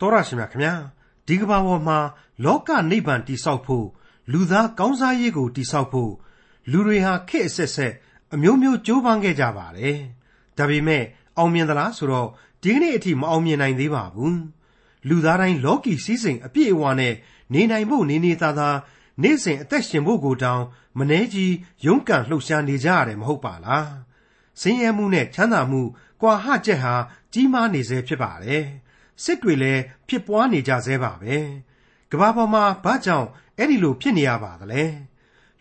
တော်ရရှိမြခင်ဗျာဒီကဘာပေါ်မှာ လောကနိဗ္ဗာန်တည်ဆောက်ဖို့လူသားကောင်းစားရေးကိုတည်ဆောက်ဖို့လူတွေဟာခေတ်အဆက်ဆက်အမျိုးမျိုးကြိုးပမ်းခဲ့ကြပါတယ်ဒါပေမဲ့အောင်မြင်သလားဆိုတော့ဒီကနေ့အထိမအောင်မြင်နိုင်သေးပါဘူးလူသားတိုင်းလောကီစည်းစိမ်အပြည့်အဝနဲ့နေနိုင်ဖို့နေနေသားသားနေ့စဉ်အသက်ရှင်ဖို့ကိုတောင်မနှဲကြီးရုန်းကန်လှုပ်ရှားနေကြရတယ်မဟုတ်ပါလားဆင်းရဲမှုနဲ့ချမ်းသာမှုကွာဟချက်ဟာကြီးမားနေစေဖြစ်ပါတယ် စစ်တွေလည်း ဖြစ်ပွားနေကြဆဲပါပဲ ကမ္ဘာပေါ်မှာ ဘာကြောင့် အဲ့ဒီလို ဖြစ်နေရပါသလဲ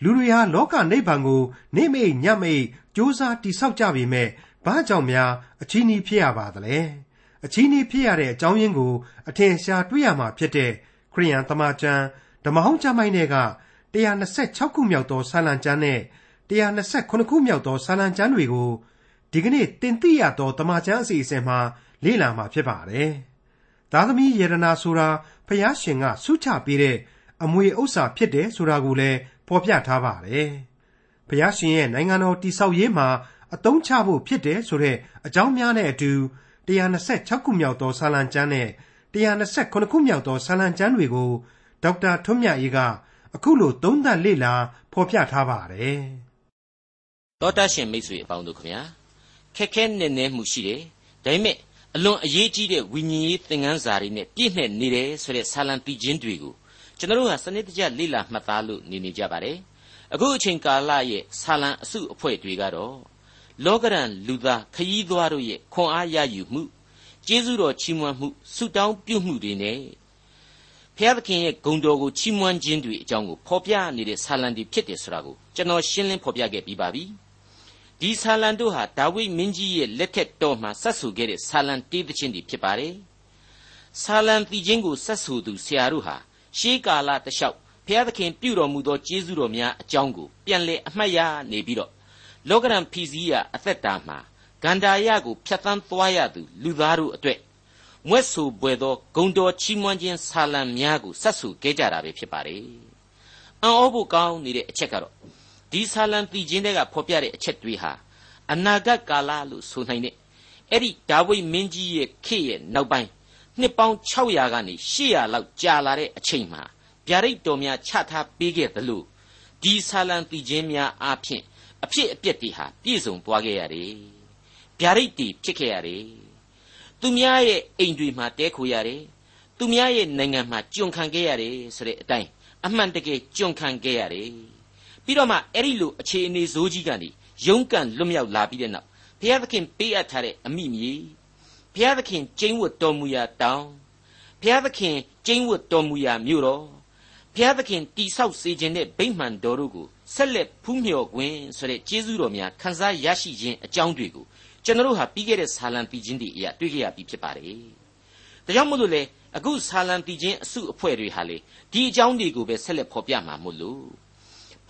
လူတွေဟာ လောကနိဗ္ဗာန်ကို နေမိတ်ညမိတ်စူးစမ်းတိဆောက်ကြပေမဲ့ဘာကြောင့်များ အချီးနှီး ဖြစ်ရပါသလဲ အချီးနှီးဖြစ်ရတဲ့ အကြောင်းရင်းကို အထင်ရှား တွေ့ရမှာဖြစ်တဲ့ ခရိယန်တမန်ကျမ်း ဓမ္မဟောင်းကျမ်းပိုင်းတွေက126ခုမြောက်သောဆာလံကျမ်းနဲ့129ခုမြောက်သောဆာလံကျမ်းတွေကို ဒီကနေ့တင်ပြရသောတမန်ကျမ်းအစီအစဉ်မှာ လေ့လာမှာ ဖြစ်ပါတယ်။ သားသမီးယေရနာဆိုတာဖျားရှင်ကဆုချပေးတဲ့အမွေဥစ္စာဖြစ်တယ်ဆိုတာကိုလည်းဖော်ပြထားပါတယ်။ဖျားရှင်ရဲ့နိုင်ငံတော်တည်ဆောက်ရေးမှာအသုံးချဖို့ဖြစ်တယ်ဆိုတဲ့အကြောင်းများနဲ့အတူ126ခုမြောက်သောဆာလံကျမ်းနဲ့129ခုမြောက်သောဆာလံကျမ်းတွေကိုဒေါက်တာထွန်းမြတ်ရေးကအခုလိုသုံးသပ်လေ့လာဖော်ပြထားပါတယ်။တောတာရှင်မိတ်ဆွေအပေါင်းတို့ခင်ဗျာခက်ခဲနေနေမှုရှိတယ်။ဒါပေမဲ့ အလွန်အရေးကြီးတဲ့ဝိညာဉ်ရေးသင်ခန်းစာတွေနဲ့ပြည့်နှက်နေတယ်ဆိုတဲ့ဆာလံပီချင်းတွေကိုကျွန်တော်တို့ဟာစနစ်တကျလေ့လာမှတ်သားလို့နေနေကြပါတယ်။အခုအချိန်ကာလရဲ့ဆာလံအစုအဖွဲ့တွေကတော့လောကရန်လူသားခရီးသွားတို့ရဲ့ခွန်အားရယူမှုကျေးဇူးတော်ချီးမွမ်းမှုဆုတောင်းပြုမှုတွေနဲ့ဖျားသခင်ရဲ့ဂုဏ်တော်ကိုချီးမွမ်းခြင်းတွေအကြောင်းကိုဖော်ပြနေတဲ့ဆာလံတွေဖြစ်တယ်ဆိုတာကိုကျွန်တော်ရှင်းလင်းဖော်ပြခဲ့ပြီးပါပြီ ဒီဆာလံတို့ဟာဒါဝိမင်းကြီးရဲ့လက်ထက်တော်မှာဆက်ဆူခဲ့တဲ့ဆာလံတေးသချင်းတွေဖြစ်ပါတယ်ဆာလံတီချင်းကိုဆက်ဆူသူဆရာတို့ဟာရှေးကာလတလျှောက်ဖျားသခင်ပြုတော်မူသောကျေးဇူးတော်များအကြောင်းကိုပြန်လည်အမှတ်ရနေပြီးတော့လောကရန်ဖီစည်းရအသက်တာမှာဂန္ဓာယကိုဖြတ်သန်းသွားရသူလူသားတို့အတွက်မွဲ့ဆူပွေသောဂုံတော်ချီးမွမ်းခြင်းဆာလံများကိုဆက်ဆူခဲ့ကြတာပဲဖြစ်ပါတယ်။အံ့ဩဖို့ကောင်းနေတဲ့အချက်ကတော့ ဒီဆာလံတည်ခြင်းတွေကဖော်ပြတဲ့အချက်တွေဟာအနာဂတ်ကာလလို့ဆိုနိုင်တဲ့အဲ့ဒီဒါဝိမင်းကြီးရဲ့ခေတ်ရဲ့နောက်ပိုင်းနှစ်ပေါင်း600ကနေ800လောက်ကြာလာတဲ့အချိန်မှာဗျာဒိတ်တော်များချထားပေးခဲ့သလိုဒီဆာလံတည်ခြင်းများအပြင်အဖြစ်အပျက်တွေဟာပြည့်စုံသွားခဲ့ရတယ်။ဗျာဒိတ်တွေဖြစ်ခဲ့ရတယ်။သူများရဲ့အိမ်တွေမှာတဲခိုရတယ်။သူများရဲ့နိုင်ငံမှာကျွန်ခံခဲ့ရတယ်ဆိုတဲ့အတိုင်းအမှန်တကယ်ကျွန်ခံခဲ့ရတယ်။ ပြီးတော့မှအဲ့ဒီလိုအခြေအနေဇိုးကြီးကနေရုန်းကန်လွတ်မြောက်လာပြီးတဲ့နောက်ဘုရားသခင်ပေးအပ်ထားတဲ့အမိမြေဘုရားသခင်ကျင်းဝတ်တော်မူရာတောင်ဘုရားသခင်ကျင်းဝတ်တော်မူရာမြို့တော်ဘုရားသခင်တိဆောက်စေခြင်းတဲ့ဗိမှန်တော်တို့ကိုဆက်လက်ဖူးမြော်ခွင့်ဆိုတဲ့ကျေးဇူးတော်များခံစားရရှိခြင်းအကြောင်းတွေကိုကျွန်တော်တို့ဟာပြီးခဲ့တဲ့ဆာလံပီခြင်းတွေအရာတွေ့ကြရပြီးဖြစ်ပါတယ်။ဒါကြောင့်မို့လို့လေအခုဆာလံပီခြင်းအစုအဖွဲ့တွေဟာလေဒီအကြောင်းတွေကိုပဲဆက်လက်ဖော်ပြမှာမို့လို့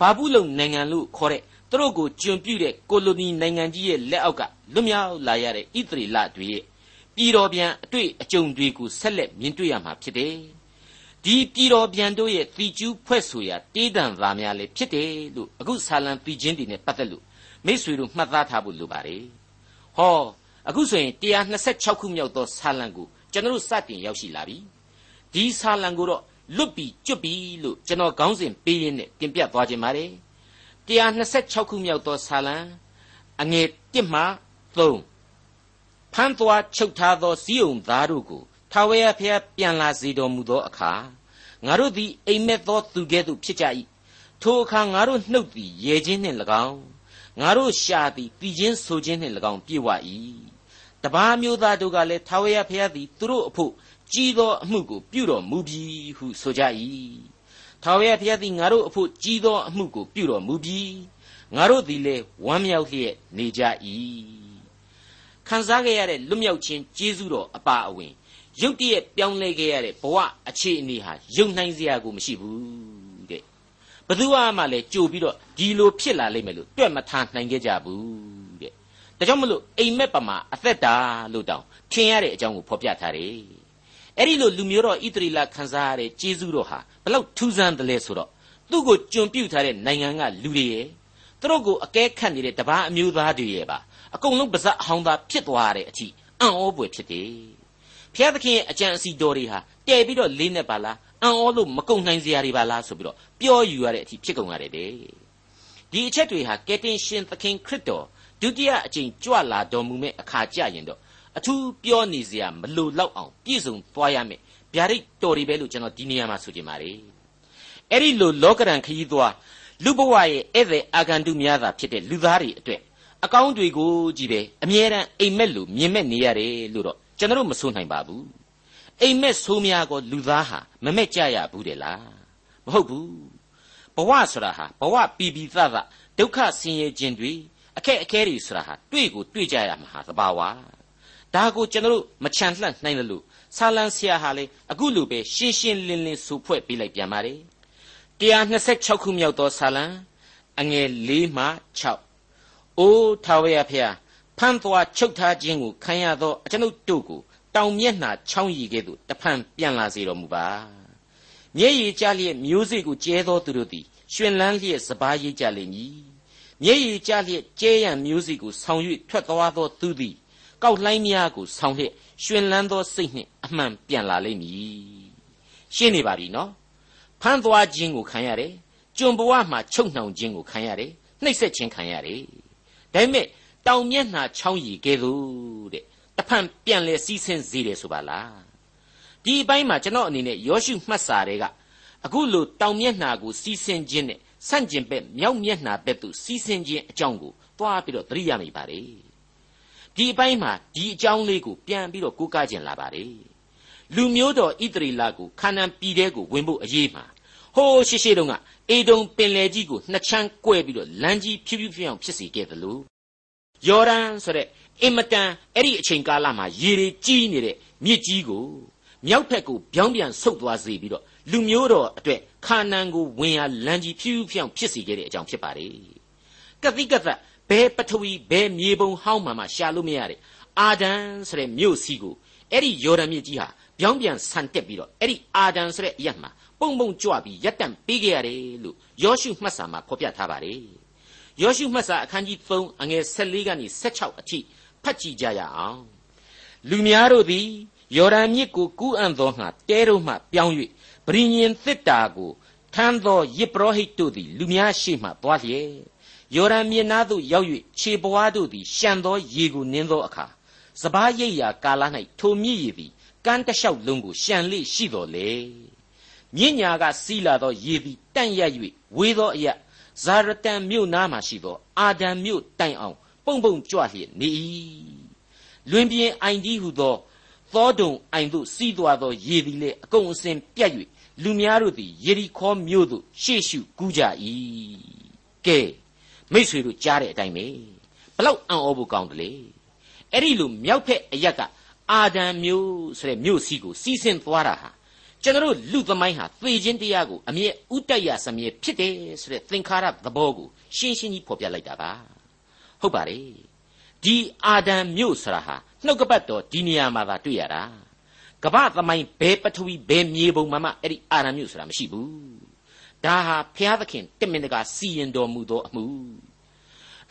ဘာဘူးလုံနိုင်ငံလို့ခေါ်တဲ့သူတို့ကိုကျွန်ပြုတဲ့ကိုလိုနီနိုင်ငံကြီးရဲ့လက်အောက်ကလွတ်မြောက်လာရတဲ့ဣသရေလတွေရဲ့ပြည်တော်ပြန်အတွေ့အကြုံတွေကိုဆက်လက်မြင်တွေ့ရမှာဖြစ်တယ်။ဒီပြည်တော်ပြန်တို့ရဲ့တီကျူးဖွဲ့ဆိုရာတေးတံသားများလည်းဖြစ်တယ်လို့အခုဆာလံပြီးချင်းတွေနဲ့ပတ်သက်လို့မိษွေတို့မှတ်သားထားဖို့လိုပါတယ်။ဟောအခုဆိုရင်126ခုမြောက်သောဆာလံကိုကျွန်တော်စတင်ရောက်ရှိလာပြီ။ဒီဆာလံကိုတော့ လွတ်ပြီးကျွတ်ပြီးလို့ကျွန်တော်ခေါင်းစဉ်ပေးရင်းနဲ့တင်ပြသွားခြင်းပါတယ်။126ခုမြောက်သောဆာလံအငယ်1မှ3ဖမ်းသွားချုပ်ထားသောစီးုံသားတို့ကိုထာဝရဘုရားပြန်လာစေတော်မူသောအခါငါတို့သည်အိမ်မက်သောသူကဲ့သို့ဖြစ်ကြ၏ထိုအခါငါတို့နှုတ်သည်ရဲခြင်းနှင့်၎င်းငါတို့ရှာသည်တည်ခြင်းဆိုခြင်းနှင့်၎င်းပြေဝ၏တပါးမျိုးသားတို့ကလည်းထာဝရဘုရားသည်သူတို့အဖို့ ကြီးသောအမှုကိုပြုတော်မူပြီဟုဆိုကြ၏ထာဝရဘုရားသည်ငါတို့အဖို့ကြီးသောအမှုကိုပြုတော်မူပြီးငါတို့သည်လည်းဝမ်းမြောက်လျက်နေကြ၏ခံစားခဲ့ရတဲ့လွတ်မြောက်ခြင်းကျေးဇူးတော်အပါအဝင်ရုတ်တရက်ပြောင်းလဲခဲ့ရတဲ့ဘဝအခြေအနေဟာယုံနိုင်စရာကိုမရှိဘူးတဲ့ဘသူမှလည်းကြိုပြီးတော့ဒီလိုဖြစ်လာလိမ့်မယ်လို့တွက်မထားနိုင်ခဲ့ကြဘူးတဲ့ဒါကြောင့်မလို့အိမ်မက်ပမာအသက်တာလို့တောင်ထင်ရတဲ့အကြောင်းကိုဖော်ပြထားတယ် အဲ့ဒီလိုလူမျိုးတော်ဣသရေလခံစားရတဲ့ကျေးဇူးတော်ဟာဘလောက်ထူးဆန်းတယ်လဲဆိုတော့သူ့ကိုကျွန်ပြုတ်ထားတဲ့နိုင်ငံကလူတွေရဲ့သူတို့ကိုအကဲခတ်နေတဲ့တပားအမျိုးသားတွေရဲ့ပါအကုန်လုံးပါဇက်အဟောင်းသားဖြစ်သွားတဲ့အထိအံ့ဩပွေဖြစ်တယ်ဘဘုရားသခင်ရဲ့အကြံအစီတော်တွေဟာတဲပြီးတော့လေးနဲ့ပါလားအံ့ဩလို့မကုံနိုင်စရာတွေပါလားဆိုပြီးတော့ပြောယူရတဲ့အထိဖြစ်ကုန်ရတယ်တဲ့ဒီအချက်တွေဟာကယ်တင်ရှင်သခင်ခရစ်တော်ဒုတိယအကြိမ်ကြွလာတော်မူမဲ့အခါကြရင်တော့ အထူးပြောနေစရာမလိုတော့အောင်ပြည့်စုံသွားရမယ်ဗျာဒိတ်တော်တွေပဲလို့ကျွန်တော်ဒီနေရာမှာဆိုချင်ပါတယ်အဲ့ဒီလိုလောကရန်ခရီးသွားလူဘဝရဲ့ဧည့်သည်အာဂန္တုများသာဖြစ်တဲ့လူသားတွေအတွက်အကောင်းတွေကိုကြည့်ပဲအမြဲတမ်းအိမ်မက်လို့မြင်မဲ့နေရတယ်လို့တော့ကျွန်တော်မဆိုနိုင်ပါဘူးအိမ်မက်ဆိုးများကိုလူသားဟာမမက်ကြရဘူးတယ်လားမဟုတ်ဘူးဘဝဆိုတာဟာဘဝပီပီသသဒုက္ခဆင်းရဲခြင်းတွေအခက်အခဲတွေဆိုတာဟာတွေ့ကိုတွေ့ကြရမှာဟာသဘာဝ ဒါကိုကျွန်တော်မချန်လှန့်နိုင်လို့ဆာလံဆရာဟာလေအခုလိုပဲရှင်းရှင်းလင်းလင်းဆိုဖွဲ့ပေးလိုက်ပြန်ပါတယ်126ခုမြောက်သောဆာလံအငယ်၄မှ6အိုးထာဝရဖျားဖမ်းသွားချုပ်ထားခြင်းကိုခံရသောအကျွန်ုပ်တို့ကိုတောင်မျက်နှာချောင်းရည်ကဲ့သို့တဖန်ပြန်လာစေတော်မူပါမျက်ရည်ကျလျက်မျိုးစေ့ကိုကျဲသောသူတို့သည်ရှင်လန်းလျက်စပားရိပ်ကြလိမ့်မည်မျက်ရည်ကျလျက်ကျဲရန်မျိုးစေ့ကိုဆောင်၍ထွက်သွားသောသူသည် ကောက်လှိုင်းများကိုဆောင်လျက်ရှင်လန်းသောစိတ်နှင့်အမှန်ပြန်လာလိမ့်မည်ရှင်းနေပါပြီနော်ဖမ်းသွားခြင်းကိုခံရတယ်ကျွန်ဘဝမှာချုပ်နှောင်ခြင်းကိုခံရတယ်နှိပ်စက်ခြင်းခံရတယ်ဒါပေမဲ့တောင်မျက်နှာချောင်းရည်ကဲသို့တဲ့တဖန်ပြန်လဲစီးဆင်းစေတယ်ဆိုပါလားဒီအပိုင်းမှာကျွန်တော်အနေနဲ့ယောရှုမှတ်စာတွေကအခုလိုတောင်မျက်နှာကိုစီးဆင်းခြင်းနဲ့ဆန့်ကျင်ဘက်မြောက်မျက်နှာဘက်သို့စီးဆင်းခြင်းအကြောင်းကိုသွားပြီးတော့သတိရမိပါတယ် ဒီအပိုင်းမှာဒီအကြောင်းလေးကိုပြန်ပြီးတော့ကိုးကားခြင်းလာပါတယ်လူမျိုးတော်ဣသရေလကိုခါနန်ပြည်ထဲကိုဝင်ဖို့အရေးမှာဟိုးရှိရှိတုန်းကအေဒုံပင်လယ်ကြီးကိုနှစ်ချမ်းကွဲပြီးတော့လမ်းကြီးဖြူးဖြူးဖြူးအောင်ဖြစ်စေခဲ့သလိုယော်ဒန်ဆိုတဲ့အင်မတန်အဲ့ဒီအချိန်ကာလမှာရေတွေကြီးနေတဲ့မြစ်ကြီးကိုမြောက်ဘက်ကိုပြောင်းပြန်ဆုတ်သွားစေပြီးတော့လူမျိုးတော်အတွက်ခါနန်ကိုဝင်ရလမ်းကြီးဖြူးဖြူးအောင်ဖြစ်စေခဲ့တဲ့အကြောင်းဖြစ်ပါတယ်ကတိကသ က်ဘဲပထဝီဘဲမြေပုံဟောင်းမှမှရှာလို့မရတဲ့အာဒန်ဆိုတဲ့မြို့စီကိုအဲ့ဒီယော်ဒန်မြစ်ကြီးဟာပြောင်းပြန်ဆန်တက်ပြီးတော့အဲ့ဒီအာဒန်ဆိုတဲ့အရက်မှာပုံပုံကြွပြီးရက်တန့်ပေးခဲ့ရတယ်လို့ယောရှုမှတ်စာမှာဖော်ပြထားပါတယ်ယောရှုမှတ်စာအခန်းကြီး3အငယ်14ကနေ16အထိဖတ်ကြည့်ကြရအောင်လူများတို့သည်ယော်ဒန်မြစ်ကိုကူးအံ့သောငှာတဲတို့မှပြောင်း၍ဗြိညင်သစ်တာကိုထမ်းသောယေဘရဟိတ်တို့သည်လူများရှိမှသွားလျက် ယော်ဒန်မြစ်နားသို့ရောက်၍ခြေပွားတို့သည်ရှံသောရေကိုနင်းသောအခါစပားရိပ်ရာကာလ၌ထိုမြစ်ရည်သည်ကမ်းတလျှောက်လုံးကိုရှံလေရှိတော်လေမြင့်ညာကစီးလာသောရေသည်တန့်ရ၍ဝေသောအရာဇာရတန်မြို့နားမှရှိသောအာဒံမြို့တိုင်အောင်ပုံပုံကြွလျက်နေ၏လွင်ပြင်အိုင်ဒီဟုသောသောဒုံအိုင်သို့စီးသွားသောရေသည်လည်းအကုန်အစင်ပြတ်၍လူများတို့သည်ယေရီခေါမြို့သို့ရှေ့ရှုကူးကြ၏ကဲ မိษွေတို့ကြားတဲ့အတိုင်းပဲဘလောက်အံ့ဩဖို့ကောင်းတယ်လေအဲ့ဒီလိုမြောက်ဖက်အရက်ကအာဒံမျိုးဆိုတဲ့မြို့စီကိုစီးဆင်းသွားတာဟာကျွန်တော်လူသမိုင်းဟာသေခြင်းတရားကိုအမြဲဥတ္တရစမြဲဖြစ်တယ်ဆိုတဲ့သင်္ခါရသဘောကိုရှင်းရှင်းကြီးဖော်ပြလိုက်တာပါဟုတ်ပါတယ်ဒီအာဒံမြို့ဆိုတာဟာနှုတ်ကပတ်တော်ဒီနေရာမှာသာတွေ့ရတာကပ္ပသမိုင်းဘယ်ပထဝီဘယ်မြေပုံမှမှအဲ့ဒီအာဒံမြို့ဆိုတာမရှိဘူး ဒါဟာဘုရားသခင်တမင်တကာစီရင်တော်မူသောအမှု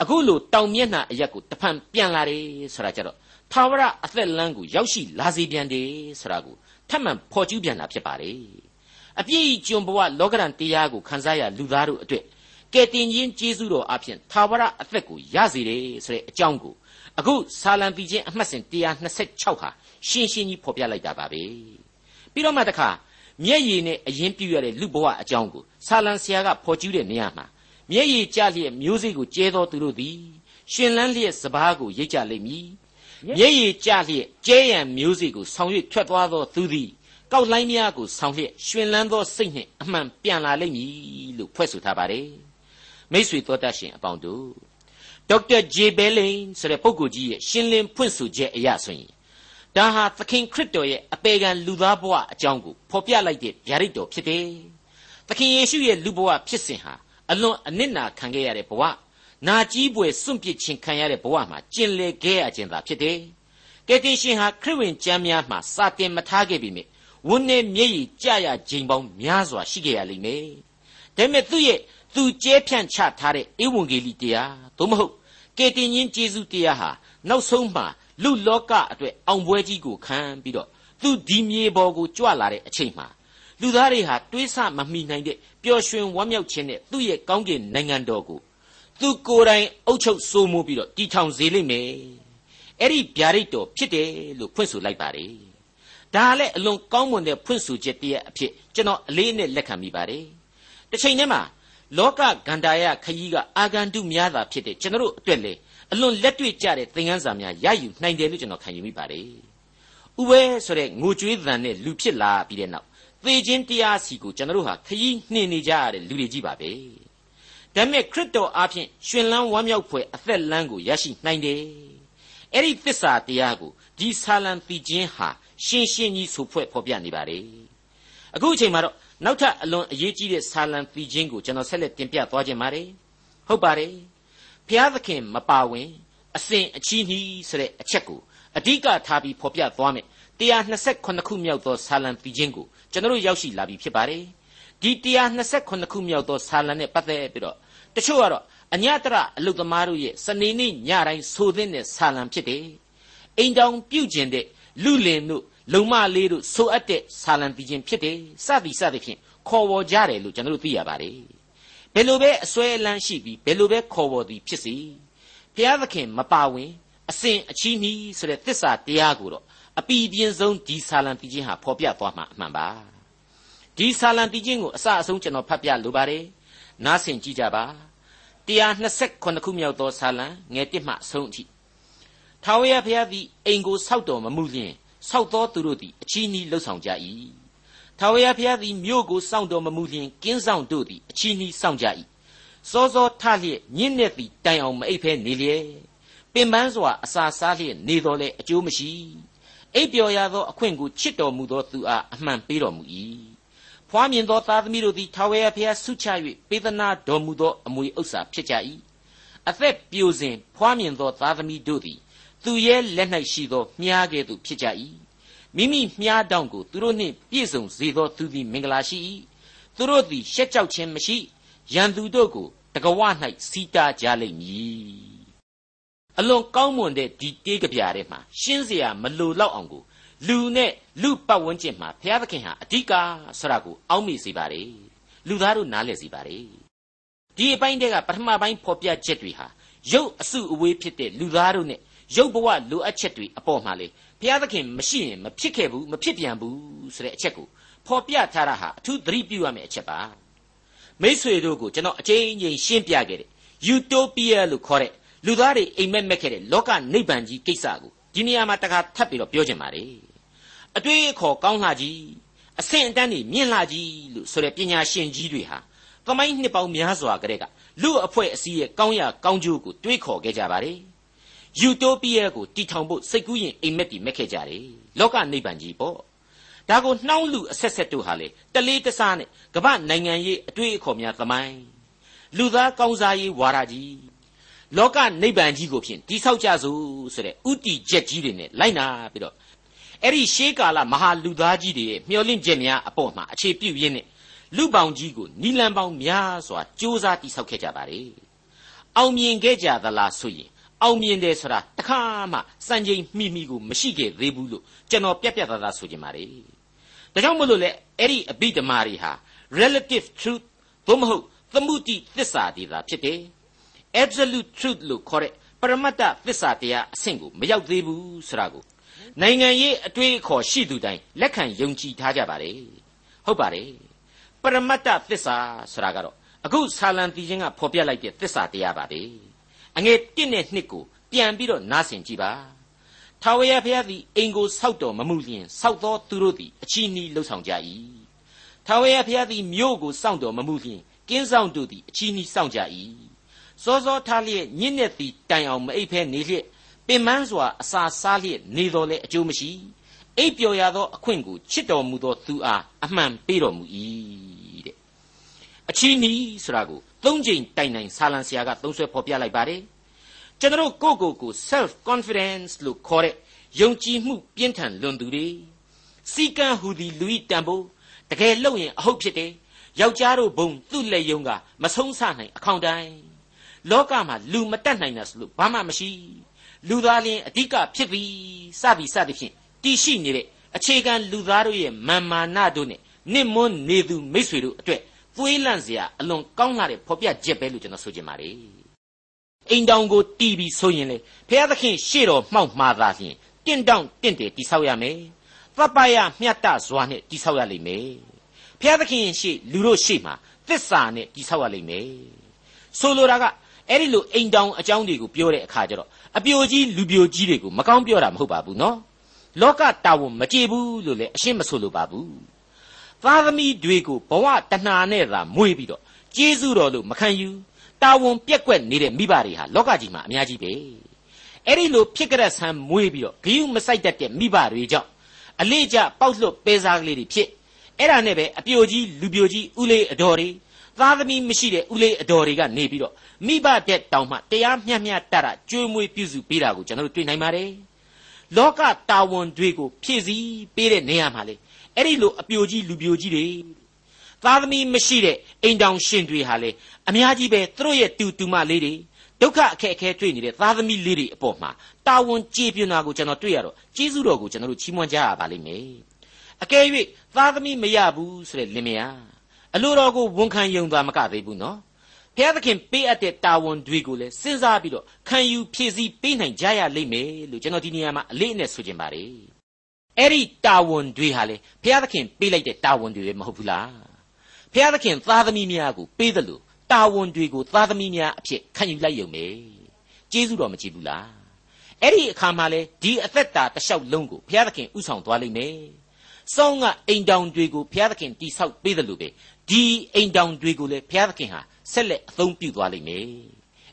အခုလိုတောင်မျက်နှာအရက်ကိုတဖန်ပြန်လာတယ်ဆိုတာကြတော့ထာဝရအသက်လမ်းကိုရောက်ရှိလာစေပြန်တယ်ဆိုတာကိုထပ်မံဖော်ကျူးပြန်တာဖြစ်ပါတယ်အပြည့်ကျွန်ဘဝလောကရန်တရားကိုခန်းစားရလူသားတို့အတွက်ကယ်တင်ခြင်းကျေးဇူးတော်အပြင်သာဝရအသက်ကိုရစေတယ်ဆိုတဲ့အကြောင်းကိုအခုဆာလံပီချင်းအမှတ်စဉ်126ဟာရှင်းရှင်းကြီးဖော်ပြလိုက်တာပါပဲပြီးတော့မှတခါ မျက်ရည်နဲ့အရင်ပြရတဲ့လူဘဝအကြောင်းကိုဆာလံဆရာကဖော်ကျူးတဲ့နေရာမှာမျက်ရည်ကျလျက်မျိုးစေ့ကိုကျဲတော်သူတို့သည်ရှင်လန်းလျက်စပားကိုရိတ်ကြလိမ့်မည်မျက်ရည်ကျလျက်ကျဲရန်မျိုးစေ့ကိုဆောင်၍ထွက်သွားသောသူသည်ကောက်လိုင်းများကိုဆောင်လျက်ရှင်လန်းသောစိတ်နှင့်အမှန်ပြန်လာလိမ့်မည်လို့ဖွဲ့ဆိုထားပါတယ်မိတ်ဆွေတော်တတ်ရှင်အပေါင်းတို့ဒေါက်တာဂျေဘဲလိန်ဆိုတဲ့ပုဂ္ဂိုလ်ကြီးရဲ့ရှင်းလင်းဖွင့်ဆိုချက်အရဆိုရင် ဒါဟာသခင်ခရစ်တော်ရဲ့အပေခံလူသားဘဝအကြောင်းကိုဖော်ပြလိုက်တဲ့ဗျာဒိတ်တော်ဖြစ်တယ်။သခင်ယေရှုရဲ့လူဘဝဖြစ်စဉ်ဟာအလွန်အနစ်နာခံခဲ့ရတဲ့ဘဝနာကြီးပွေစွန့်ပစ်ခြင်းခံရတဲ့ဘဝမှာကျင်လည်ခဲ့ရခြင်းသာဖြစ်တယ်။ကယ်တင်ရှင်ဟာခရစ်ဝင်ကျမ်းများမှာစာတင်မထားခဲ့ပေမယ့်ဝန်းနေမျက်ရည်ကျရခြင်းပေါင်းများစွာရှိခဲ့ရလိမ့်မယ်။ဒါပေမဲ့သူ့ရဲ့သူကျဲဖြန့်ချထားတဲ့ဧဝံဂေလိတရားသို့မဟုတ်ကေတင်ချင်းကျေးဇူးတရားဟာနောက်ဆုံးမှ လူလောကအတွက်အောင်ပွဲကြီးကိုခံပြီးတော့သသူဒီမြေပေါ်ကိုကြွလာတဲ့အချိန်မှာလူသားတွေဟာတွေးဆမမိနိုင်တဲ့ပျော်ရွှင်ဝမ်းမြောက်ခြင်းနဲ့သူ့ရဲ့ကောင်းကင်နိုင်ငံတော်ကိုသူကိုယ်တိုင်အုပ်ချုပ်စိုးမိုးပြီးတော့တည်ထောင်စေလိမ့်မယ်အဲ့ဒီဗျာဒိတ်တော်ဖြစ်တယ်လို့ဖွင့်ဆိုလိုက်ပါတယ်ဒါလည်းအလွန်ကောင်းမွန်တဲ့ဖွင့်ဆိုချက်တည်းအဖြစ်ကျွန်တော်အလေးနဲ့လက်ခံမိပါတယ်တစ်ချိန်တည်းမှာလောကဂန္ဓာယခရီးကအာဂန္တုများတာဖြစ်တဲ့ကျွန်တော်တို့အတွက်လေ အလွန်လက်တွေ့ကျတဲ့သင်ခန်းစာများရယူနိုင်တယ်လို့ကျွန်တော်ခံယူမိပါတယ်ဥပဲဆိုတဲ့ငိုကြွေးသံနဲ့လူဖြစ်လာပြီးတဲ့နောက်သေခြင်းတရားစီကိုကျွန်တော်တို့ဟာခရီးနှင်နေကြရတဲ့လူတွေကြီးပါပဲဒါပေမဲ့ခရစ်တော်အားဖြင့်ရှင်လန်းဝမ်းမြောက်ဖွယ်အသက်လန်းကိုရရှိနိုင်တယ်အဲ့ဒီသစ္စာတရားကိုဒီဆာလံပီခြင်းဟာရှင်းရှင်းကြီးဆိုဖွဲ့ဖော်ပြနေပါတယ်အခုအချိန်မှာတော့နောက်ထပ်အလွန်အရေးကြီးတဲ့ဆာလံပီခြင်းကိုကျွန်တော်ဆက်လက်တင်ပြသွားခြင်းပါတယ်ဟုတ်ပါတယ် ဘုရားသခင်မပါဝင်အစဉ်အချီးနှီးဆိုတဲ့အချက်ကိုအဓိကထားပြီးဖော်ပြသွားမယ်128ခုမြောက်သောဆာလံပီခြင်းကိုကျွန်တော်ရောက်ရှိလာပြီဖြစ်ပါတယ်ဒီ128ခုမြောက်သောဆာလံနဲ့ပတ်သက်ပြီးတော့တချို့ကတော့အညတရအလုသမားတို့ရဲ့စနေနေ့ညတိုင်းဆိုသင့်တဲ့ဆာလံဖြစ်တယ်အိမ်တောင်ပြုတ်ကျင်တဲ့လူလင်တို့လုံမလေးတို့ဆိုအပ်တဲ့ဆာလံပီခြင်းဖြစ်တယ်စသည်စသည်ဖြင့်ခေါ်ဝေါ်ကြတယ်လို့ကျွန်တော်တို့သိရပါတယ် ဘယ်လိုပဲအစွဲအလန်းရှိပြီးဘယ်လိုပဲခေါ်ဝေါ်သည်ဖြစ်စီဘုရားသခင်မပါဝင်အစဉ်အချီးနှီးဆိုတဲ့သစ္စာတရားကိုတော့အပီပြင်းဆုံးဒီဆာလံတီချင်းဟာဖော်ပြသွားမှာအမှန်ပါဒီဆာလံတီချင်းကိုအစအဆုံးကျွန်တော်ဖတ်ပြလိုပါတယ်နားဆင်ကြည့်ကြပါ128ခုမြောက်သောဆာလံငယ်1မှအဆုံးအထိထာဝရဘုရားသည်အိမ်ကိုဆောက်တော်မမူလျင်ဆောက်သောသူတို့သည်အချီးနှီးလှုပ်ဆောင်ကြ၏ ထာဝရဘုရားသည်မြို့ကိုစောင့်တော်မမူလျင်ကင်းဆောင်တို့သည်အချီးနှီးစောင့်ကြ၏စောစောထလျက်ညင့်နေသည်တိုင်အောင်မအိပ်ဖဲနေလျက်ပင်ပန်းစွာအစာစားလျက်နေတော်လဲအကျိုးမရှိအိပ်ပျော်ရသောအခွင့်ကိုချစ်တော်မူသောသူအားအမှန်ပေးတော်မူ၏ဖွားမြင်သောသားသမီးတို့သည်ထာဝရဘုရားဆုချ၍ပေးသနာတော်မူသောအမွေဥစ္စာဖြစ်ကြ၏အသက်ပြိုစဉ်ဖွားမြင်သောသားသမီးတို့သည်သူရဲ့လက်၌ရှိသောမြားကဲ့သို့ဖြစ်ကြ၏ မိမိမြားတောင့်ကိုသူတို့နှင့်ပြည့်စုံစေသောသူသည်မင်္ဂလာရှိ၏သူတို့သည်ရှက်ကြောက်ခြင်းမရှိရန်သူတို့ကိုတကဝ၌စီတာကြလိမ့်မည်အလွန်ကောင်းမွန်တဲ့ဒီတေးကြပြားထဲမှာရှင်းစရာမလိုလောက်အောင်ကိုလူနဲ့လူပတ်ဝန်းကျင်မှာဘုရားသခင်ဟာအဓိကဆရာကိုအောက်မေ့စေပါလေလူသားတို့နားလည်စေပါလေဒီအပိုင်းတည်းကပထမပိုင်းဖော်ပြချက်တွေဟာရုပ်အစုအဝေးဖြစ်တဲ့လူသားတို့နဲ့ရုပ်ဘဝလိုအပ်ချက်တွေအပေါ်မှာလေ ဘုရားသခင်မရှိရင်မဖြစ်ခဲ့ဘူးမဖြစ်ပြန်ဘူးဆိုတဲ့အချက်ကိုဖော်ပြထားတာဟာအထူးသတိပြုရမယ့်အချက်ပါမိษွေတို့ကိုကျွန်တော်အချိန်ချင်းရှင်းပြခဲ့တယ်ယူတိုပီးယားလို့ခေါ်တဲ့လူသားတွေအိမ်မက်မက်ခဲ့တဲ့လောကနိဗ္ဗာန်ကြီးကိစ္စကိုဒီနေရာမှာတခါထပ်ပြီးတော့ပြောချင်ပါတယ်အတွေ့အခေါ်ကောင်းလှကြီးအဆင့်အတန်းတွေမြင့်လှကြီးလို့ဆိုတဲ့ပညာရှင်ကြီးတွေဟာသမိုင်းနှစ်ပေါင်းများစွာကတည်းကလူအဖွဲ့အစည်းရဲ့ကောင်းရကောင်းကျိုးကိုတွေးခေါ်ခဲ့ကြပါတ ယ်ယူတိုပီးယားကိုတီထောင်ဖို့စိတ်ကူးရင်အိမ်မက်တွေမက်ခဲ့ကြတယ်လောကနိဗ္ဗာန်ကြီးပေါ့ဒါကိုနှောင်းလူအဆက်ဆက်တို့ဟာလေတလေးတစားနဲ့ကမ္ဘာနိုင်ငံရေးအတွေ့အခေါ်များသမိုင်းလူသားကောင်းစားရေးဝါဒကြီးလောကနိဗ္ဗာန်ကြီးကိုဖြင့်တိဆောက်ကြစို့ဆိုတဲ့ဥတီချက်ကြီးတွေနဲ့လိုက်နာပြီးတော့အဲ့ဒီရှေးကာလမဟာလူသားကြီးတွေရဲ့မျှော်လင့်ချက်များအပေါ်မှာအခြေပြုရင်းနဲ့လူပေါင်းကြီးကိုနီလန်ပေါင်းများစွာစ조사တိဆောက်ခဲ့ကြပါလေအောင်မြင်ခဲ့ကြသလားဆိုရင် အောင်မြင်တယ်ဆိုတာတခါမှစံချိန်မိမိကိုမရှိခဲ့သေးဘူးလို့ကျွန်တော်ပြက်ပြက်သားသားဆိုချင်ပါတယ်ဒါကြောင့်မို့လို့လေအဲ့ဒီအဘိဓမ္မာတွေဟာ relative truth သို့မဟုတ်သမှုတိသစ္စာတွေသာဖြစ်တယ် absolute truth လို့ခေါ်တဲ့ပရမတ္တသစ္စာတရားအဆင့်ကိုမရောက်သေးဘူးဆိုတာကိုနိုင်ငံရေးအတွေ့အခေါ်ရှိသူတိုင်းလက်ခံယုံကြည်ထားကြပါတယ်ဟုတ်ပါတယ်ပရမတ္တသစ္စာဆိုတာကတော့အခုဆာလံတီချင်းကဖော်ပြလိုက်တဲ့သစ္စာတရားပါပဲ အငယ်1နဲ့2ကိုပြန်ပြီးတော့နားဆင်ကြည့်ပါထာဝရဘုရားသည်အိမ်ကိုဆောက်တော်မမူလျင်ဆောက်သောသူတို့သည်အချီးနှီးလှုပ်ဆောင်ကြ၏ထာဝရဘုရားသည်မြို့ကိုစောင့်တော်မမူလျင်ကင်းဆောင်တို့သည်အချီးနှီးစောင့်ကြ၏စောစောထားလျက်ညစ်နေသည်တိုင်အောင်မအိပ်ဖဲနေလျက်ပင်မန်းစွာအစာစားလျက်နေတော်လဲအကျိုးမရှိအိပ်ပျော်ရသောအခွင့်ကိုချစ်တော်မူသောသူအားအမှန်ပေးတော်မူ၏တဲ့ အချီးနီးဆိုတာကိုသုံးချိန်တိုင်တိုင်ဆာလံဆရာကသုံးဆွဲဖော်ပြလိုက်ပါတယ်ကျွန်တော်ကိုကိုကို self confidence လို့ခေါ်တဲ့ယုံကြည်မှုပြင်းထန်လွန်သူတွေစီကံဟူသည်လူဤတန်ဖို့တကယ်လို့ရင်အဟုတ်ဖြစ်တယ်ယောက်ျားတို့ဘုံသူ့လက်ယုံကမဆုံးဆနိုင်အခေါင်တိုင်းလောကမှာလူမတတ်နိုင်တာဆိုလို့ဘာမှမရှိလူသားလင်းအဓိကဖြစ်ပြီးစသည်စသည်ဖြင့်တည်ရှိနေတဲ့အခြေခံလူသားတို့ရဲ့မာမာနတို့နဲ့နစ်မွန်းနေသူမိษွေတို့အတွက် သွေးလန့်စရာအလွန်ကောင်းလာတဲ့ဖော်ပြချက်ပဲလို့ကျွန်တော်ဆိုချင်ပါတယ်အိမ်တောင်ကိုတီးပြီးဆိုရင်လေဘုရားသခင်ရှေ့တော်မှောက်မှာသာလျှင်တင့်တောင့်တင့်တယ်တိဆောက်ရမယ်သပ္ပယမြတ်တစွာနဲ့တိဆောက်ရလိမ့်မယ်ဘုရားသခင်ရှေ့လူတို့ရှေ့မှာသစ္စာနဲ့တိဆောက်ရလိမ့်မယ်ဆိုလိုတာကအဲ့ဒီလိုအိမ်တောင်အကြောင်းတွေကိုပြောတဲ့အခါကျတော့အပြိုကြီးလူပြိုကြီးတွေကိုမကောင်းပြောတာမဟုတ်ပါဘူးနော်လောကတာဝန်မကြေဘူးလို့လည်းအရှင်းမဆိုလိုပါဘူး သားသမီးတွေကိုဘဝတဏှာနဲ့သာမွေးပြီးတော့ကျေးဇူးတော်လို့မခံယူတာဝန်ပြက်ကွက်နေတဲ့မိဘတွေဟာလောကကြီးမှာအများကြီးပဲအဲ့ဒီလိုဖြစ်ကြတဲ့ဆံမွေးပြီးတော့ဂယုမဆိုင်တတ်တဲ့မိဘတွေကြောင့်အလေးကျပေါက်လွတ်ပဲစားကလေးတွေဖြစ်အဲ့ဒါနဲ့ပဲအပြိုကြီးလူပြိုကြီးဥလေးအတော်တွေသားသမီးမရှိတဲ့ဥလေးအတော်တွေကနေပြီးတော့မိဘတဲ့တောင်မှတရားမျှမျှတတာကျွေးမွေးပြုစုပေးတာကိုကျွန်တော်တို့တွေ့နိုင်ပါတယ်လောကတာဝန်တွေကိုဖြည့်ဆည်းပေးတဲ့နေရာမှာလေ အဲ့ဒီလိုအပြိုကြီးလူပြိုကြီးတွေသားသမီးမရှိတဲ့အိမ်တောင်ရှင်တွေဟာလေအများကြီးပဲသူတို့ရဲ့တူတူမလေးတွေဒုက္ခအခက်အခဲတွေ့နေတဲ့သားသမီးလေးတွေအပေါ်မှာတာဝန်ကျေပြွနာကိုကျွန်တော်တွေ့ရတော့ကျေးဇူးတော်ကိုကျွန်တော်တို့ချီးမွမ်းကြရပါလိမ့်မယ်အကယ်၍သားသမီးမရဘူးဆိုတဲ့လင်မယားအလိုတော်ကိုဝန်ခံယုံသွားမကသေးဘူးနော်ဘုရားသခင်ပေးအပ်တဲ့တာဝန်တွေကိုလည်းစဉ်းစားပြီးတော့ခံယူဖြည့်ဆည်းပေးနိုင်ကြရလိမ့်မယ်လို့ကျွန်တော်ဒီနေရာမှာအလေးအနက်ဆိုချင်ပါတယ် အဲ့ဒီတာဝန်တွေဟာလေဘုရားသခင်ပေးလိုက်တဲ့တာဝန်တွေပဲမဟုတ်ဘူးလားဘုရားသခင်သားသမီးများကိုပေးတယ်လို့တာဝန်တွေကိုသားသမီးများအဖြစ်ခံယူလိုက်ရုံပဲကျေးဇူးတော်မကြည့်ဘူးလားအဲ့ဒီအခါမှာလေဒီအသက်တာတစ်လျှောက်လုံးကိုဘုရားသခင်ဥဆောင်သွားလိမ့်မယ်စောင်းကအိမ်တောင်တွေကိုဘုရားသခင်တိဆောက်ပေးတယ်လို့ပဲဒီအိမ်တောင်တွေကိုလည်းဘုရားသခင်ဟာဆက်လက်အသုံးပြုသွားလိမ့်မယ်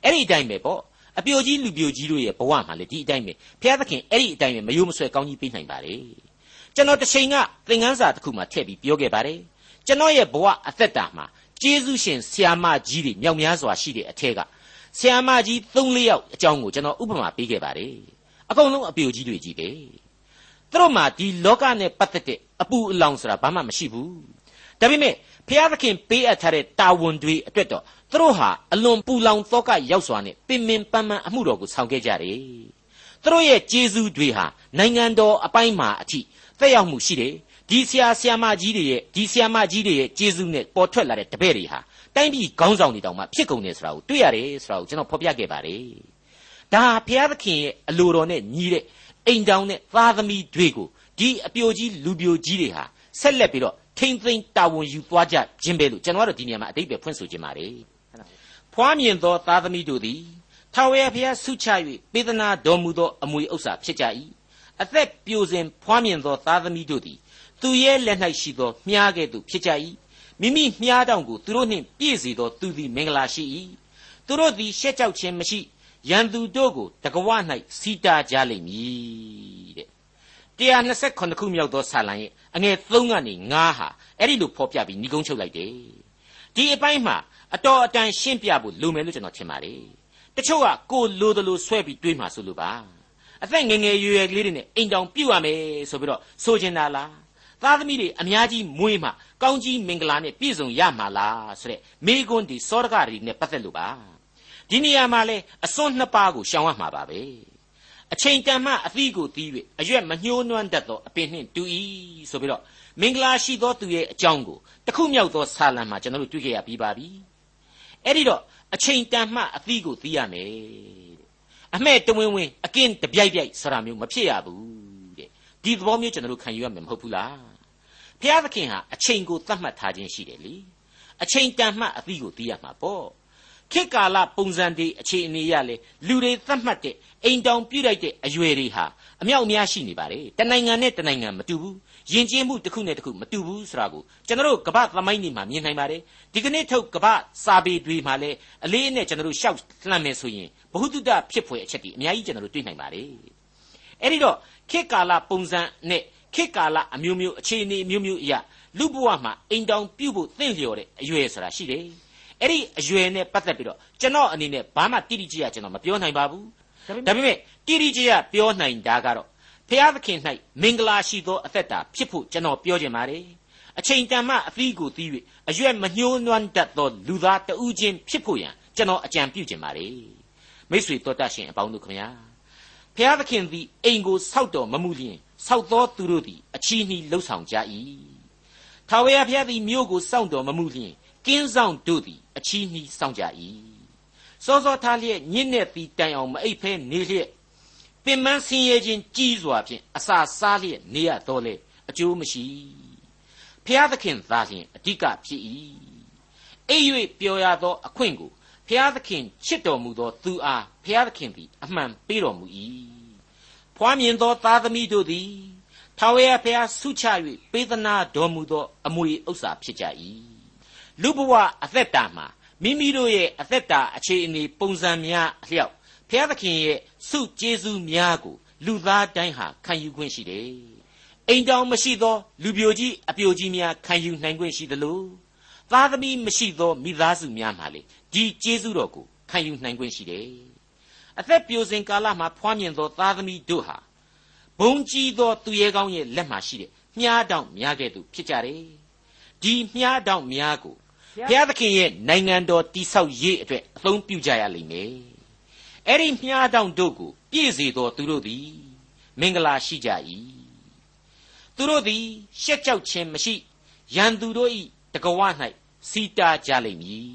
အဲ့ဒီအတိုင်းပဲပေါ့ အပြိုကြီးလူပြိုကြီးတို့ရဲ့ဘဝမှာလည်းဒီအတိုင်းပဲဘုရားသခင်အဲ့ဒီအတိုင်းပဲမယိုးမဆွဲကောင်းကြီးပေးနိုင်ပါတယ်ကျွန်တော်တစ်ချိန်ကသင်ခန်းစာတစ်ခုမှထည့်ပြီးပြောခဲ့ပါတယ်ကျွန်တော်ရဲ့ဘဝအသက်တာမှာကျေးဇူးရှင်ဆရာမကြီးတွေမြောက်များစွာရှိတဲ့အထက်ကဆရာမကြီး၃-၄ယောက်အကြောင်းကိုကျွန်တော်ဥပမာပေးခဲ့ပါတယ်အကုန်လုံးအပြိုကြီးတွေကြီးပဲသူတို့မှာဒီလောကနဲ့ပတ်သက်တဲ့အပူအလောင်ဆိုတာဘာမှမရှိဘူး ဒါပေမဲ့ဖျားသခင်ပေးအပ်ထားတဲ့တာဝန်တွေအတွက်တော့သူတို့ဟာအလွန်ပူလောင်သောကရောက်စွာနဲ့ပင်ပင်ပန်းပန်းအမှုတော်ကိုဆောင်ခဲ့ကြတယ်သူတို့ရဲ့ကျေးဇူးတွေဟာနိုင်ငံတော်အပိုင်းမှာအထိသက်ရောက်မှုရှိတယ်ဒီဆရာဆရာမကြီးတွေရဲ့ဒီဆရာမကြီးတွေရဲ့ကျေးဇူးနဲ့ပေါ်ထွက်လာတဲ့တပည့်တွေဟာတိုင်းပြည်ခေါင်းဆောင်တွေတောင်မှဖြစ်ကုန်တယ်ဆိုတာကိုတွေ့ရတယ်ဆိုတာကိုကျွန်တော်ဖော်ပြခဲ့ပါတယ်ဒါဘုရားသခင်ရဲ့အလိုတော်နဲ့ညီတဲ့အိမ်တောင်နဲ့သားသမီးတွေကိုဒီအပြိုကြီးလူပြိုကြီးတွေဟာဆက်လက်ပြီးတော့ ထိမ့်သိမ့်တာဝန်ယူသွားကြခြင်းပဲလို့ကျွန်တော်ကတော့ဒီနေရာမှာအတိတ်ပဲဖွင့်ဆိုခြင်းပါတယ်ဖွားမြင်သောသားသမီးတို့သည်ထာဝရဘုရားဆုချ၍ပေးသနာတော်မူသောအမွေဥစ္စာဖြစ်ကြ၏အသက်ပြိုစဉ်ဖွားမြင်သောသားသမီးတို့သည်သူရဲ့လက်၌ရှိသောမြားကဲ့သို့ဖြစ်ကြ၏မိမိမြားတောင်ကိုသူတို့နှင့်ပြည့်စေသောသူသည်မင်္ဂလာရှိ၏သူတို့သည်ရှက်ကြောက်ခြင်းမရှိရန်သူတို့ကိုတကဝ၌စီတာကြလိမ့်မည်တဲ့ 129ခုမြောက်သောဆာလံရဲ့အငယ်3ကနေ9ဟာအဲ့ဒီလိုဖော်ပြပြီးညီကုန်းချုပ်လိုက်တယ်ဒီအပိုင်းမှာအတော်အတန်ရှင်းပြဖို့လိုမယ်လို့ကျွန်တော်ထင်ပါတယ်တချို့ကကိုလိုသလိုဆွဲပြီးတွေးမှဆိုလိုပါအသက်ငယ်ငယ်ရွယ်ရွယ်ကလေးတွေနဲ့အိမ်တောင်ပြုတ်ရမယ်ဆိုပြီးတော့ဆိုချင်တာလားသားသမီးတွေအများကြီးမွေးမှကောင်းကြီးမင်္ဂလာနဲ့ပြည့်စုံရမှာလားဆိုတဲ့မိကွန်းဒီစောရကတွေနဲ့ပတ်သက်လို့ပါဒီနေရာမှာလဲအစွန်းနှစ်ပါးကိုရှောင်ရမှာပါပဲ အချိန်တန်မှအသီးကိုတီး၍အရွက်မညှိုးနွမ်းတတ်သောအပင်နှင့်တူ၏ဆိုပြီးတော့မင်္ဂလာရှိသောသူရဲ့အကြောင်းကိုတခုမြောက်သောဆာလံမှာကျွန်တော်တို့တွေ့ခဲ့ရပြီးပါပြီအဲ့ဒီတော့အချိန်တန်မှအသီးကိုတီးရမယ်အမဲ့တဝင်းဝင်းအကင်းတပြိုက်ပြိုက်ဆရာမျိုးမဖြစ်ရဘူးတဲ့ဒီသဘောမျိုးကျွန်တော်တို့ခံယူရမယ်မဟုတ်ဘူးလားဘုရားသခင်ဟာအချိန်ကိုသတ်မှတ်ထားခြင်းရှိတယ်လေအချိန်တန်မှအသီးကိုတီးရမှာပေါ့ ခေတ်ကာလပုံစံတွေအခြေအနေရလေလူတွေသတ်မှတ်တဲ့အိမ်တောင်ပြည့်လိုက်တဲ့အရွယ်တွေဟာအမြောက်အများရှိနေပါတယ်တနိုင်ငံနဲ့တနိုင်ငံမတူဘူးယဉ်ကျေးမှုတစ်ခုနဲ့တစ်ခုမတူဘူးဆိုတာကိုကျွန်တော်တို့ကမ္ဘာသမိုင်းနေမှာမြင်နိုင်ပါတယ်ဒီကနေ့ထုတ်ကမ္ဘာစာပေတွေမှာလည်းအလေးနဲ့ကျွန်တော်တို့ရှောက်လှမ်းမယ်ဆိုရင်ဘ ഹു တုတဖြစ်ဖွယ်အချက်တွေအများကြီးကျွန်တော်တို့တွေ့နိုင်ပါတယ်အဲ့ဒီတော့ခေတ်ကာလပုံစံနဲ့ခေတ်ကာလအမျိုးမျိုးအခြေအနေမျိုးမျိုးအရာလူဘဝမှာအိမ်တောင်ပြုတ်ဖို့သင့်လျော်တဲ့အရွယ်ဆိုတာရှိတယ် အဲ့ဒီအရွယ်နဲ့ပတ်သက်ပြီးတော့ကျွန်တော်အနေနဲ့ဘာမှတိတိကျကျကျွန်တော်မပြောနိုင်ပါဘူးဒါပေမဲ့တိတိကျကျပြောနိုင်တာကတော့ဖျားသခင်၌မင်္ဂလာရှိသောအသက်တာဖြစ်ဖို့ကျွန်တော်ပြောချင်ပါတယ်အချိန်တန်မှအသီးကိုသီး၍အရွက်မညှိုးနွမ်းတတ်သောလူသားတဦးချင်းဖြစ်ဖို့ရန်ကျွန်တော်အကြံပြုချင်ပါတယ်မိတ်ဆွေတော်တတ်ရှင်အပေါင်းတို့ခင်ဗျာဖျားသခင်သည်အိမ်ကိုဆောက်တော်မမူလျင်ဆောက်သောသူတို့သည်အချီးနှီးလှုပ်ဆောင်ကြ၏ထာဝရဘုရားသည်မြို့ကိုစောင့်တော်မမူလျှင်ကင်းဆောင်တို့သည် အချီးနှီးစောင့်ကြ၏စောစောထားလျက်ညစ်နဲ့သည်တိုင်အောင်မအိပ်ဖဲနေလျက်ပင်မဆင်းရဲခြင်းကြီးစွာဖြင့်အစာစားလျက်နေရတော့လေအကျိုးမရှိဖျားသခင်သာလျှင်အဓိကဖြစ်၏အိပ်၍ပျော်ရသောအခွင့်ကိုဖျားသခင်ချစ်တော်မူသောသူအားဖျားသခင်သည်အမှန်ပေးတော်မူ၏ဖွားမြင်သောသားသမီးတို့သည်ထာဝရဘုရားဆုချ၍ပေးသနာတော်မူသောအမွေဥစ္စာဖြစ်ကြ၏ လူဘဝအသက်တာမှာမိမိတို့ရဲ့အသက်တာအခြေအနေပုံစံများအလျောက်ဘုရားသခင်ရဲ့ဆုကျေးဇူးများကိုလူသားတိုင်းဟာခံယူခွင့်ရှိတယ်။အိမ်တောင်မရှိသော လူပြိုကြီးအပြိုကြီးများခံယူနိုင်ခွင့်ရှိသလိုသားသမီးမရှိသောမိသားစုများမှာလေဒီကျေးဇူးတော်ကိုခံယူနိုင်ခွင့်ရှိတယ်။အသက်ပြိုစဉ်ကာလမှာဖွားမြင်သောသားသမီးတို့ဟာဘုံကြီးသောသူရဲကောင်းရဲ့လက်မှာရှိတဲ့မြားတောင်များကဲ့သို့ဖြစ်ကြတယ်။ဒီမြားတောင်များကို ဘုရားသခင်ရဲ့နိုင်ငံတော်တိဆောက်ရေးအတွက်အသုံးပြုကြရလိမ့်မယ်။အဲ့ဒီမြားတောင်တို့ကိုပြည့်စေတော်သူတို့သည်မင်္ဂလာရှိကြ၏။သူတို့သည်ရှက်ကြောက်ခြင်းမရှိရန်သူတို့၏တကဝ၌စီတာကြလိမ့်မည်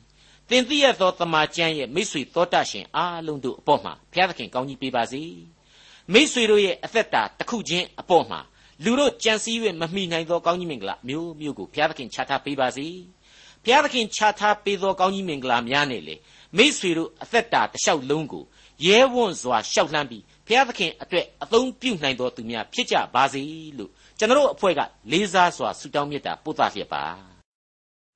။သင်သိရသောတမန်ကျမ်းရဲ့မိတ်ဆွေသောတရှင်အားလုံးတို့အပေါ်မှာဘုရားသခင်ကောင်းကြီးပေးပါစေ။မိတ်ဆွေတို့ရဲ့အသက်တာတစ်ခုချင်းအပေါ်မှာလူတို့ကြံစည်၍မမိနိုင်သောကောင်းကြီးမင်္ဂလာမျိုးမျိုးကိုဘုရားသခင်ချထားပေးပါစေ။ ဘုရားသခင်ချထားပေးသောကောင်းကြီးမင်္ဂလာများနဲ့လေမိษွေတို့အသက်တာတစ်လျှောက်လုံးကိုရဲဝံ့စွာရှောက်လှမ်းပြီးဘုရားသခင်အတွက်အသုံးပြုနိုင်တော်သူများဖြစ်ကြပါစေလို့ကျွန်တော်အဖွဲ့ကလေးစားစွာဆုတောင်းမေတ္တာပို့သလျက်ပါ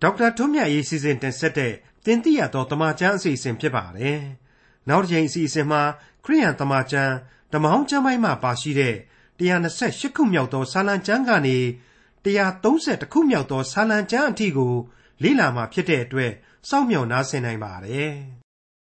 ဒေါက်တာထွန်းမြတ်ရေးစီစဉ်တင်ဆက်တဲ့တင်ပြတော်တမချန်းအစီအစဉ်ဖြစ်ပါတယ်နောက်တစ်ချိန်အစီအစဉ်မှာခရိယန်တမချန်းဓမ္မဟောင်းကျမ်းပိုင်းမှာပါရှိတဲ့128ခုမြောက်သောစာလံကျမ်းကနေ130ခုမြောက်သောစာလံကျမ်းအထိကို လေ့လာမှာဖြစ်တဲ့အတွက်စောင့်မျှော်နားဆင်နိုင်ပါတယ်။